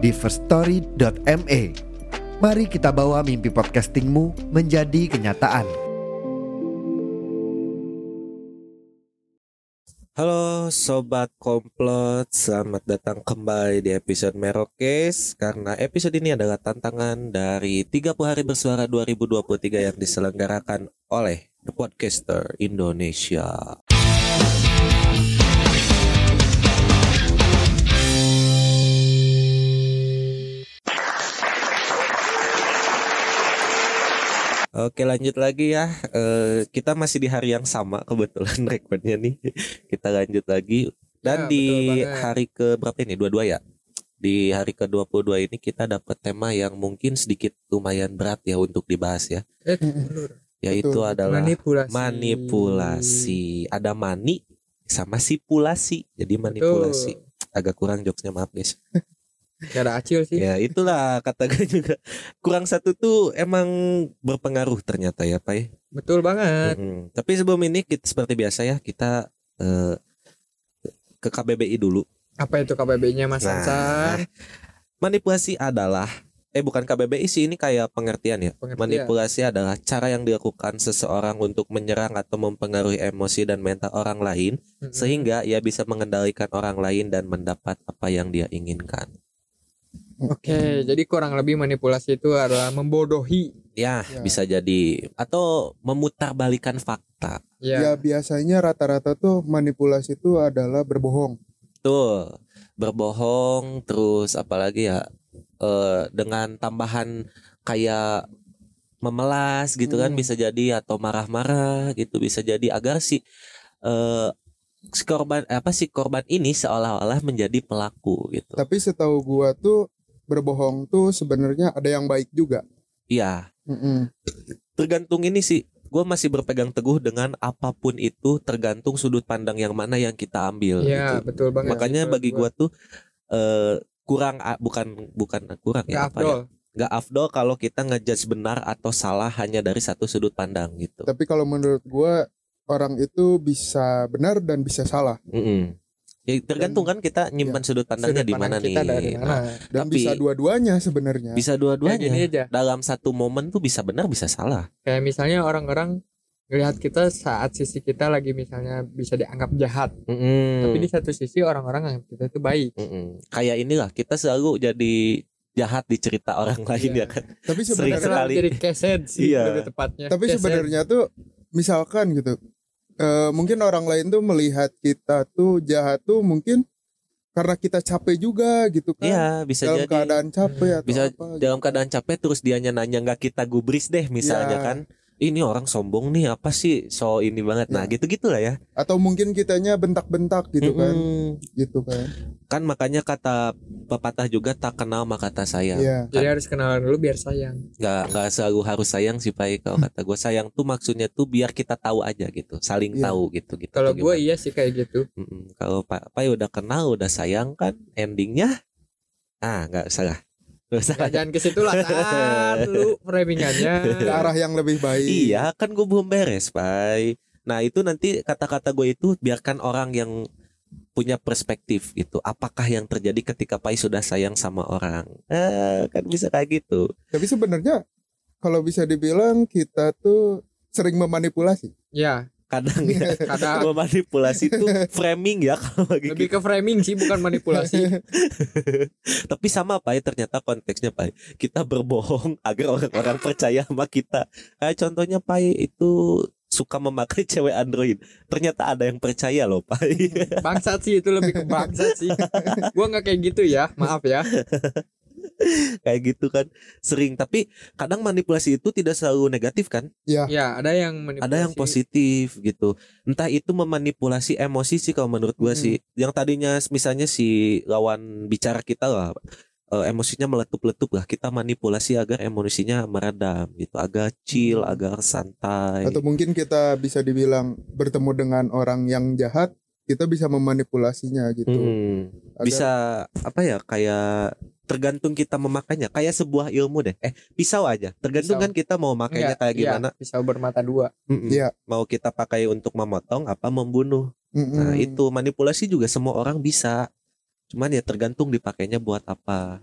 di firststory.me. Mari kita bawa mimpi podcastingmu menjadi kenyataan. Halo Sobat Komplot, selamat datang kembali di episode Merokes Karena episode ini adalah tantangan dari 30 hari bersuara 2023 yang diselenggarakan oleh The Podcaster Indonesia Oke lanjut lagi ya. Eh, Kita masih di hari yang sama kebetulan recordnya nih. Kita lanjut lagi. Dan Ya, di betul hari ke berapa ini? Dua-dua ya? Di hari ke-22 ini kita dapat tema yang mungkin sedikit lumayan berat ya untuk dibahas ya. Eh. Yaitu Betul. adalah manipulasi. manipulasi. Ada mani sama sipulasi. Jadi manipulasi. Agak kurang jokesnya maaf guys Gak ada acil sih. Ya itulah kata gue juga Kurang satu tuh emang berpengaruh ternyata ya Pak ya. Betul banget. Mm-mm. Tapi sebelum ini kita seperti biasa ya kita eh, ke KBBI dulu. Apa itu KBB-nya Mas Nah, Sansan? Manipulasi adalah eh bukan KBBI sih ini kayak pengertian ya. Pengertian. Manipulasi adalah cara yang dilakukan seseorang untuk menyerang atau mempengaruhi emosi dan mental orang lain Mm-mm. sehingga ia bisa mengendalikan orang lain dan mendapat apa yang dia inginkan. Oke, jadi kurang lebih manipulasi itu adalah membodohi. Ya, Ya. bisa jadi atau memutarbalikan fakta. Ya Ya, biasanya rata-rata tuh manipulasi itu adalah berbohong. Tuh, berbohong terus apalagi ya eh, dengan tambahan kayak memelas gitu kan Hmm. bisa jadi atau marah-marah gitu bisa jadi agar si eh si korban apa sih korban ini seolah-olah menjadi pelaku gitu. Tapi setahu gua tuh berbohong tuh sebenarnya ada yang baik juga. Iya, Mm-mm. tergantung ini sih. Gue masih berpegang teguh dengan apa pun itu tergantung sudut pandang yang mana yang kita ambil ya gitu. betul banget. Makanya Betul, bagi gua tuh eh kurang bukan bukan kurang Nggak ya apa ya? afdol. Nggak afdol kalau kita ngejudge benar atau salah hanya dari satu sudut pandang gitu. Tapi kalau menurut gua orang itu bisa benar dan bisa salah Mm-mm. Ya tergantung kan kita nyimpan sudut pandangnya Sudut di mana pandang nih. Nah, dan Tapi- bisa dua-duanya sebenarnya. bisa dua-duanya. aja. Dalam satu momen tuh bisa benar bisa salah. Kayak misalnya orang-orang ngelihat kita saat sisi kita lagi misalnya bisa dianggap jahat, Mm-mm. tapi di satu sisi orang-orang anggap kita itu baik. Mm-mm. Kayak inilah kita selalu jadi jahat di cerita orang lain Iya. ya kan. Tapi Sering sebenarnya sekali. jadi keset sih Iya. lebih tepatnya. tapi sebenarnya tuh misalkan gitu. Eh, mungkin orang lain tuh melihat kita tuh jahat tuh mungkin karena kita capek juga gitu kan. Iya, bisa dalam jadi keadaan capek atau Bisa apa gitu. dalam keadaan capek terus dianya nanya nggak kita gubris deh misalnya Iya. kan. Ini orang sombong nih apa sih so ini banget. Nah, Iya. gitu-gitu lah ya. atau mungkin kitanya bentak-bentak gitu kan. Mm-mm. Gitu kan. Kan makanya kata pepatah juga tak kenal maka tak sayang. Iya. Jadi harus kenalan dulu biar sayang. Nggak nggak selalu harus sayang sih Pai. Kalau kata gue sayang tuh maksudnya tuh biar kita tahu aja gitu, saling Iya. tahu gitu gitu. Kalau gue iya sih kayak gitu. Kalau Pak Pai udah kenal udah sayang kan endingnya ah nggak salah. Nggak, jangan ke situ lah kan lu framingannya. ke arah yang lebih baik. Iya kan gue belum beres Pai Nah itu nanti kata-kata gue itu biarkan orang yang punya perspektif gitu Apakah yang terjadi ketika Pai sudah sayang sama orang eh, Kan bisa kayak gitu Tapi sebenarnya kalau bisa dibilang kita tuh sering memanipulasi. Ya, Kadang ya kadang memanipulasi itu framing ya kalau bagi lebih ke framing sih bukan manipulasi. Tapi sama Pai ternyata konteksnya Pai Kita berbohong agar orang-orang percaya sama kita Kayak contohnya Pai itu suka memakai cewek Android Ternyata ada yang percaya loh Pai Bangsat sih itu lebih ke bangsat sih. Gua nggak kayak gitu ya, maaf ya. kayak gitu kan sering tapi kadang manipulasi itu tidak selalu negatif kan Ya, ada yang manipulasi. ada yang positif gitu entah itu memanipulasi emosi sih kalau menurut gua Hmm. sih yang tadinya misalnya si lawan bicara kita lah eh, emosinya meletup-letup lah kita manipulasi agar emosinya meredam gitu agak chill Hmm. agar santai Atau mungkin kita bisa dibilang bertemu dengan orang yang jahat, kita bisa memanipulasinya gitu. Hmm. Agar- bisa apa ya kayak tergantung kita memakainya. Kayak sebuah ilmu deh. Eh pisau aja. Tergantung Pisau. kan kita mau makainya Enggak, kayak iya, gimana. Pisau bermata dua. Iya. mau kita pakai untuk memotong apa membunuh. Mm-mm. nah itu manipulasi juga semua orang bisa. Cuman ya tergantung dipakainya buat apa.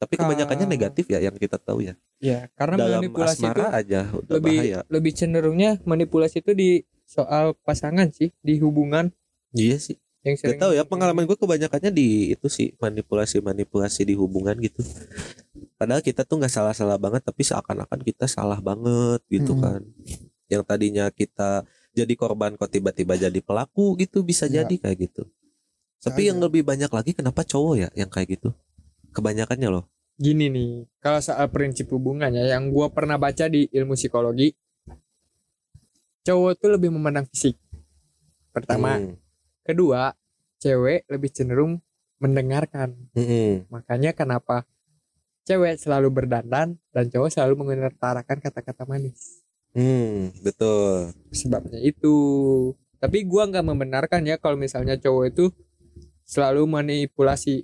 Tapi Ka- kebanyakannya negatif ya yang kita tahu ya. Ya karena dalam manipulasi itu aja udah lebih bahaya. lebih cenderungnya manipulasi itu di soal pasangan sih di hubungan. Iya sih yang Gak sering tahu ya pengalaman gue kebanyakannya di itu sih manipulasi manipulasi di hubungan gitu. Padahal kita tuh nggak salah-salah banget tapi seakan-akan kita salah banget gitu Mm-mm. kan. Yang tadinya kita jadi korban kok tiba-tiba jadi pelaku gitu bisa Iya. jadi kayak gitu. Tapi yang lebih banyak lagi kenapa cowok ya yang kayak gitu? Kebanyakannya loh. gini nih kalau soal prinsip hubungannya yang gua pernah baca di ilmu psikologi cowok tuh lebih memandang fisik pertama Hmm. Kedua cewek lebih cenderung mendengarkan Mm-mm. makanya kenapa cewek selalu berdandan dan cowok selalu mengutarakan kata-kata manis Hmm, betul. sebabnya itu tapi gua nggak membenarkan ya kalau misalnya cowok itu selalu manipulasi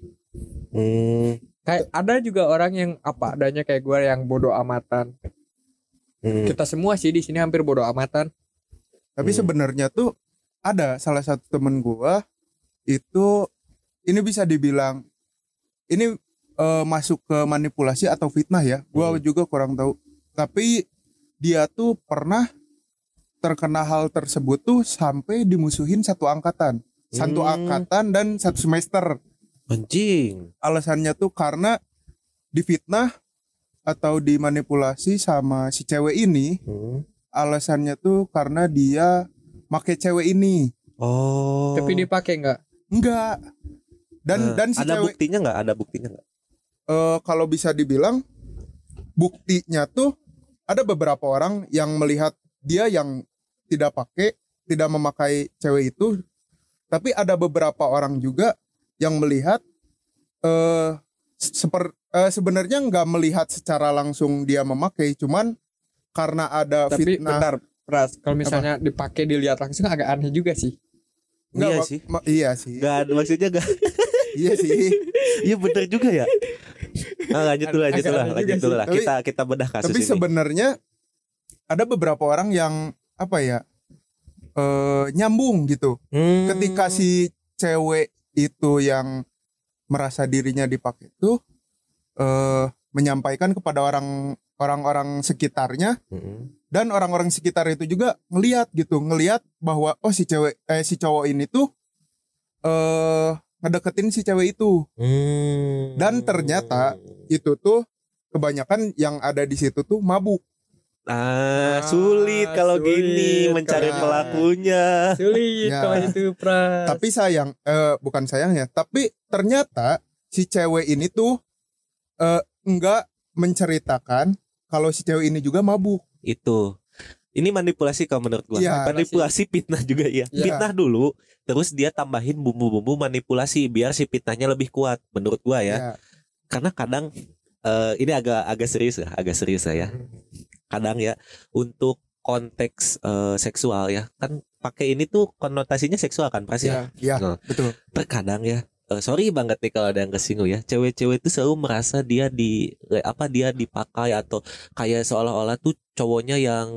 Hmm, kayak ada juga orang yang apa adanya kayak gua yang bodoh amatan hmm. kita semua sih di sini hampir bodoh amatan Tapi Hmm. sebenarnya tuh ada salah satu temen gua itu ini bisa dibilang ini eh, masuk ke manipulasi atau fitnah ya. Gua Hmm. juga kurang tahu. Tapi dia tuh pernah terkena hal tersebut tuh sampai dimusuhin satu angkatan. Satu Hmm. angkatan dan satu semester. Anjing. Alasannya tuh karena difitnah atau dimanipulasi sama si cewek ini. Hmm. Alasannya tuh karena dia make cewek ini. Oh. tapi dipakai nggak Enggak. Dan Nah, dan si ada cewek buktinya nggak? Ada buktinya nggak? eh, kalau bisa dibilang buktinya tuh ada beberapa orang yang melihat dia yang tidak pakai, tidak memakai cewek itu. Tapi ada beberapa orang juga yang melihat eh seper eh, sebenarnya nggak melihat secara langsung dia memakai, cuman karena ada tapi fitnah. bentar Pras kalau misalnya dipakai dilihat langsung agak aneh juga sih Nggak, iya mak- sih. ma- iya sih. Gak ada maksudnya gak iya sih. Iya bener juga ya. Nah, lanjut dulu, lanjut dulu, lanjut dulu lah. Tapi- Kita kita bedah kasus Tapi ini. sebenarnya ada beberapa orang yang apa ya eh nyambung gitu. Hmm. Ketika si cewek itu yang merasa dirinya dipakai itu eh menyampaikan kepada orang orang-orang sekitarnya Mm-mm. Dan orang-orang sekitar itu juga ngelihat gitu, ngelihat bahwa oh si cewek eh si cowok ini tuh eh ngedeketin si cewek itu. Hmm. Dan ternyata Itu tuh kebanyakan yang ada di situ tuh mabuk. ah, Ah, sulit kalau sulit gini mencari kalau- pelakunya. sulit Ya. kalau itu Pras Tapi sayang, eh, bukan sayang ya, tapi ternyata si cewek ini tuh eh, enggak menceritakan kalau si cewek ini juga mabuk. Itu. Ini manipulasi kalau menurut gua. Iya. manipulasi fitnah juga ya. Iya. Fitnah dulu, terus dia tambahin bumbu-bumbu manipulasi biar si fitnahnya lebih kuat menurut gua ya. Ya. Karena kadang eh, ini agak agak serius ya, agak serius lah ya. kadang ya untuk konteks eh, seksual ya kan pakai ini tuh konotasinya seksual kan pasti ya. ya Ya, Nah. betul. terkadang ya eh, sorry banget nih kalau ada yang kesinggung ya cewek-cewek itu selalu merasa dia di apa dia dipakai atau kayak seolah-olah tuh cowoknya yang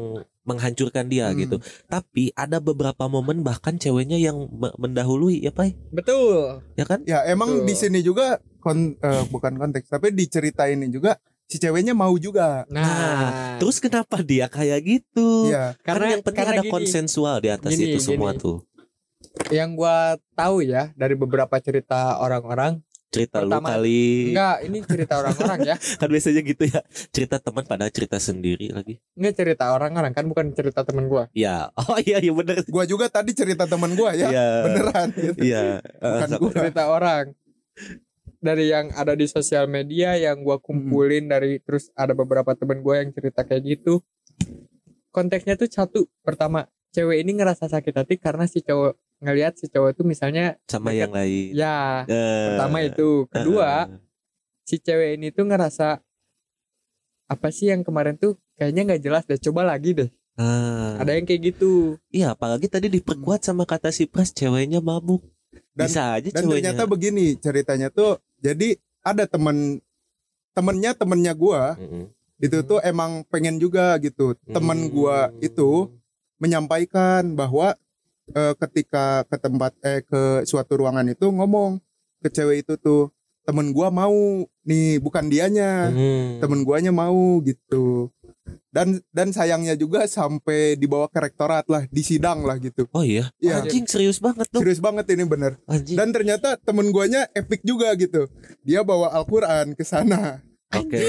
menghancurkan dia Hmm. gitu tapi ada beberapa momen bahkan ceweknya yang me- mendahului ya pak betul ya kan Ya, emang Betul. di sini juga kon- eh, bukan konteks, tapi diceritain juga si ceweknya mau juga. nah, terus kenapa dia kayak gitu Iya. karena karena yang penting karena ada gini, konsensual di atas Gini, itu semua gini. tuh yang gua tahu ya dari beberapa cerita orang-orang cerita lu Pertama, kali. Enggak ini cerita orang-orang ya. Kan biasanya gitu ya. Cerita teman pada cerita sendiri lagi. Enggak cerita orang-orang kan bukan cerita temen gua. Ya oh iya iya bener. Gua juga tadi cerita teman gua ya. Iya. Beneran gitu. iya. Bukan gua. cerita orang. Dari yang ada di sosial media yang gua kumpulin dari terus ada beberapa temen gua yang cerita kayak gitu. Konteksnya tuh satu pertama cewek ini ngerasa sakit hati karena si cowok ngelihat si cowok itu misalnya sama yang lain ya Eh, pertama itu kedua eh, si cewek ini tuh ngerasa apa sih yang kemarin tuh kayaknya nggak jelas deh coba lagi deh Ah, ada yang kayak gitu iya apalagi tadi diperkuat sama kata si Pras ceweknya mabuk. Dan- Bisa aja dan ceweknya. ternyata begini ceritanya tuh jadi ada temen temennya temennya gua Mm-mm. itu tuh emang pengen juga gitu temen gua Hmm. itu menyampaikan bahwa eh, ketika ke tempat eh ke suatu ruangan itu ngomong ke cewek itu tuh temen gua mau nih bukan dianya Hmm. temen guanya mau gitu dan dan sayangnya juga sampai dibawa ke rektorat lah di sidang lah gitu Oh iya, Iya. anjing serius banget dong. serius banget ini bener Anjing. dan ternyata temen guanya epic juga gitu dia bawa Al-Quran ke sana Oke.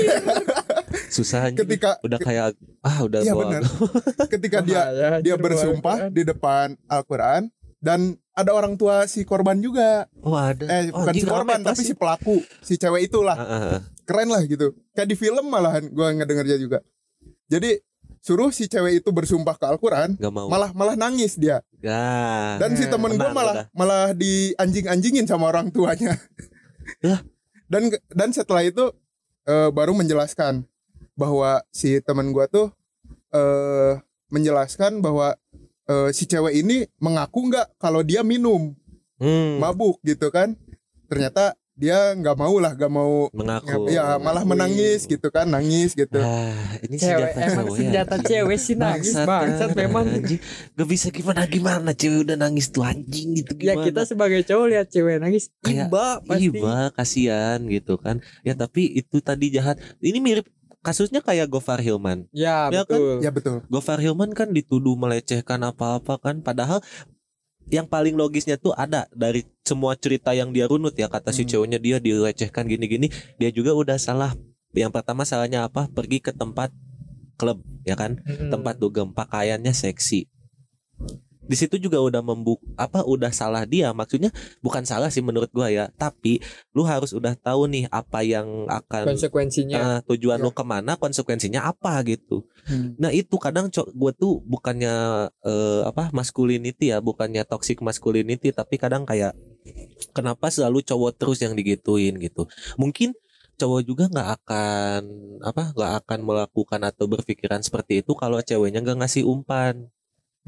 Susah ketika udah kayak ah udah iya bener. Ketika dia dia bersumpah bahaya. di depan Al-Quran dan ada orang tua si korban juga. Oh ada. eh oh, bukan si korban tapi si pelaku si cewek itulah. Ah, ah, ah. keren lah gitu. Kayak di film malahan gua ngedengernya juga. Jadi suruh si cewek itu bersumpah ke Al-Quran malah malah nangis dia. Ya. dan si temen gue malah udah. malah di anjing-anjingin sama orang tuanya. Dan dan setelah itu eh, baru menjelaskan bahwa si temen gua tuh eh menjelaskan bahwa eh, si cewek ini mengaku nggak kalau dia minum Hmm, mabuk gitu kan ternyata dia nggak mau lah nggak mau mengaku. ya malah menangis gitu kan nangis gitu Ah, ini cewek senjata emang ya. senjata cewek sih nangis Bangsat, kan, memang anjing. Gak bisa gimana gimana cewek udah nangis tuh anjing gitu ya gimana. kita sebagai cowok lihat cewek nangis Kayak, iba pasti Iba kasihan gitu kan. Ya tapi itu tadi jahat. Ini mirip kasusnya kayak Gofar Hilman. ya, Ya kan? betul ya betul Gofar Hilman kan dituduh melecehkan apa-apa kan padahal yang paling logisnya tuh ada dari semua cerita yang dia runut ya kata si Hmm. cowoknya dia dilecehkan gini-gini dia juga udah salah yang pertama salahnya apa pergi ke tempat klub ya kan Mm-mm. tempat dugem pakaiannya seksi di situ juga udah membuk apa udah salah dia maksudnya bukan salah sih menurut gua ya tapi lu harus udah tahu nih apa yang akan konsekuensinya eh, tujuan Ya. lu ke mana konsekuensinya apa gitu Hmm. Nah itu kadang co- gue tuh bukannya eh, apa masculinity ya, bukannya toxic masculinity, tapi kadang kayak kenapa selalu cowok terus yang digituin gitu. Mungkin cowok juga nggak akan apa nggak akan melakukan atau berpikiran seperti itu kalau ceweknya nggak ngasih umpan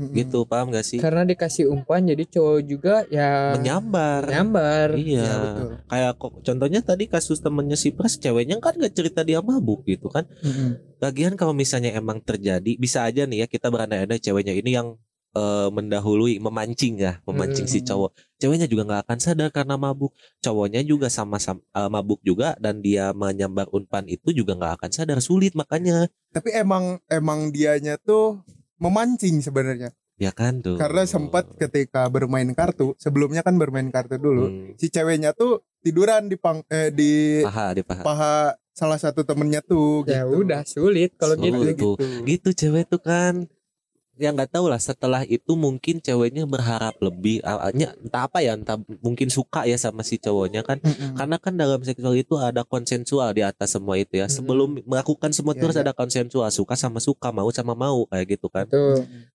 Mm-mm. gitu paham gak sih? karena dikasih umpan jadi cowok juga ya Menyambar. nyambar Iya. Ya, betul. Kayak kok contohnya tadi kasus temennya si Pras ceweknya kan gak cerita dia mabuk gitu kan. Mm-mm. Lagian kalau misalnya emang terjadi bisa aja nih ya kita berandai-andai ceweknya ini yang eh, mendahului memancing ya memancing si Hmm. cowok ceweknya juga nggak akan sadar karena mabuk cowoknya juga sama-sama eh, mabuk juga dan dia menyambar unpan itu juga nggak akan sadar sulit makanya tapi emang emang dianya tuh memancing sebenarnya. Ya kan tuh. Karena sempat ketika bermain kartu sebelumnya kan bermain kartu dulu Hmm, si ceweknya tuh tiduran di pang eh, di paha di paha. paha salah satu temennya tuh ya gitu. udah sulit kalau gitu Tuh. gitu cewek tuh kan ya nggak tahu lah setelah itu mungkin ceweknya berharap lebih ah, nya- entah apa ya entah mungkin suka ya sama si cowoknya kan Mm-mm. Karena kan dalam seksual itu ada konsensual di atas semua itu ya. Hmm. Sebelum melakukan semua itu Iya, harus iya. ada konsensual, suka sama suka, mau sama mau kayak gitu kan.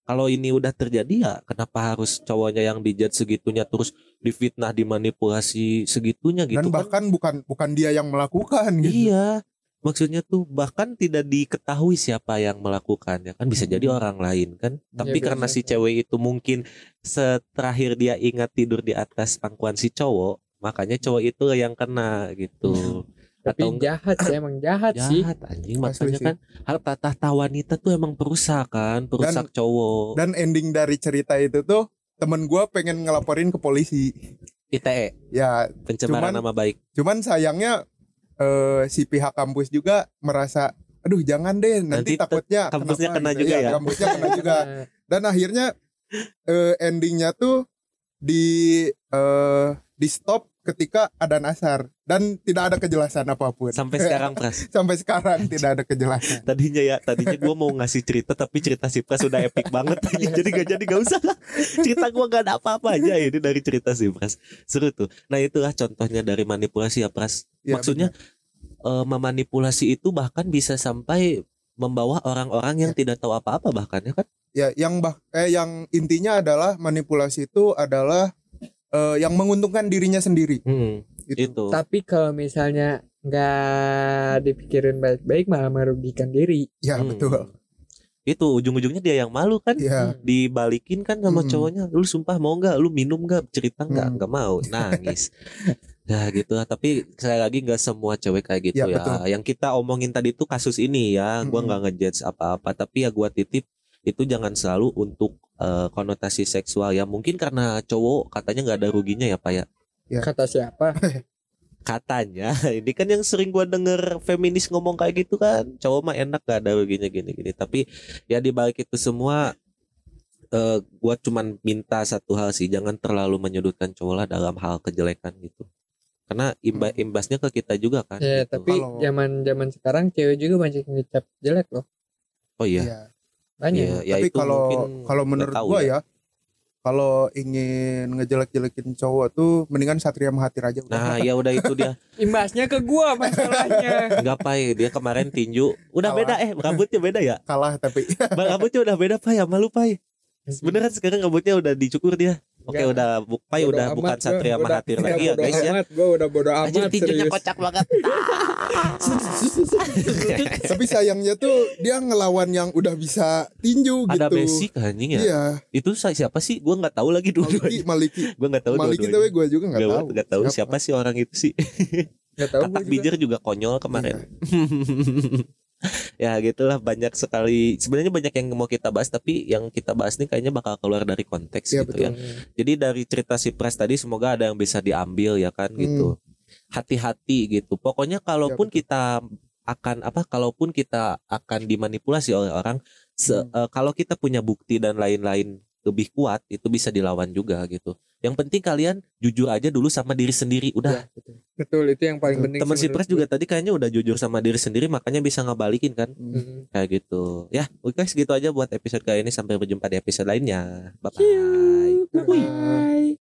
Kalau ini udah terjadi ya kenapa harus cowoknya yang dijat segitunya terus difitnah, dimanipulasi segitunya gitu dan kan? bahkan bukan bukan dia yang melakukan gitu Iya. Maksudnya tuh bahkan tidak diketahui siapa yang melakukannya kan bisa jadi Hmm. orang lain kan. Tapi Iya, karena biasa. si cewek itu mungkin seterakhir dia ingat tidur di atas pangkuan si cowok, makanya cowok itu yang kena gitu. tapi Atau jahat sih emang jahat, sih jahat anjing makanya sih. kan harta tahta wanita tuh emang perusak kan perusak cowok dan ending dari cerita itu tuh temen gua pengen ngelaporin ke polisi ITE ya pencemaran Cuman- nama baik cuman sayangnya eh, si pihak kampus juga merasa aduh jangan deh Nanti nanti, te- takutnya kampusnya kenapa kena gitu. juga Iya, ya? kampusnya kena juga dan akhirnya eh, endingnya tuh di eh, di stop ketika ada nasar dan tidak ada kejelasan apa pun. Sampai sekarang pras. Sampai sekarang tidak ada kejelasan. Tadinya ya tadinya gua mau ngasih cerita tapi cerita si pras udah epic banget. Anjing. jadi gak jadi gak usah lah. Cerita gua gak ada apa-apa aja. Ini dari cerita si pras. Seru tuh. Nah itulah contohnya dari manipulasi ya pras. Ya, maksudnya eh, memanipulasi itu bahkan bisa sampai membawa orang-orang yang tidak tahu apa-apa bahkan ya kan? Ya yang bah eh yang intinya adalah manipulasi itu adalah eh, yang menguntungkan dirinya sendiri Hmm, gitu. itu tapi kalau misalnya nggak dipikirin baik-baik malah merugikan diri Ya Hmm. betul. Itu ujung-ujungnya dia yang malu kan? Iya. Dibalikin kan sama Hmm. cowoknya. Lu sumpah mau nggak? Lu minum nggak? Cerita nggak? Hmm. Nggak mau. Nangis. Nah gitu lah. Tapi sekali lagi nggak semua cewek kayak gitu Ya, ya. betul. Yang kita omongin tadi itu kasus ini ya. Gua Mm-mm. nggak ngejudge apa-apa. Tapi ya gua titip itu jangan selalu untuk eh, konotasi seksual ya. Mungkin karena cowok katanya nggak ada ruginya ya pak ya. Ya. kata siapa Katanya ini kan yang sering gua denger feminis ngomong kayak gitu kan. Cowok mah enak gak ada ruginya gini-gini. Tapi ya di balik itu semua eh gua cuman minta satu hal sih jangan terlalu menyudutkan cowok lah dalam hal kejelekan gitu karena imba Hmm. imbasnya ke kita juga kan ya gitu. tapi zaman zaman sekarang cewek juga banyak yang ngecap jelek loh oh iya Iya. Banyak Iya, ya Tapi itu kalau kalau menurut gua ya, kalau ingin ngejelek-jelekin cowok tuh mendingan Satria Mahathir aja udah. nah ya udah itu dia. Imbasnya ke gua masalahnya. Nggak pai dia kemarin tinju. Udah Kalah. beda eh rambutnya beda ya? Kalah tapi. Rambutnya udah beda pai ya malu pai. Beneran sekarang rambutnya udah dicukur dia oke Nggak. udah bu- pai Bodo udah amat bukan gua, Satria udah- Mahathir lagi ya guys ya gua udah bodo amat tinjunya serius. kocak banget tapi sayangnya tuh dia ngelawan yang udah bisa tinju gitu. ada basic anjing ya Iya, itu siapa sih gua nggak tahu lagi dulu Maliki, Maliki. gue nggak tahu Maliki tapi gue juga nggak tahu. nggak tahu siapa sih orang itu sih Nggak tahu gua katak juga. bijir juga konyol kemarin Iya. ya gitulah banyak sekali sebenarnya banyak yang mau kita bahas tapi yang kita bahas nih kayaknya bakal keluar dari konteks Iya, gitu betul. ya jadi dari cerita si Pres tadi semoga ada yang bisa diambil ya kan Hmm. gitu hati-hati gitu pokoknya kalaupun betul. kita akan apa kalaupun kita akan dimanipulasi oleh orang se- Hmm. eh, kalau kita punya bukti dan lain-lain lebih kuat itu bisa dilawan juga gitu. Yang penting kalian jujur aja dulu sama diri sendiri udah. Iya, betul. betul itu yang paling penting teman sih si Pres menurut juga tadi kayaknya udah jujur sama diri sendiri makanya bisa ngebalikin kan? Gua. Hmm. kayak gitu. Ya oke guys gitu aja buat episode kali ini. Sampai berjumpa di episode lainnya. Bye bye Bye.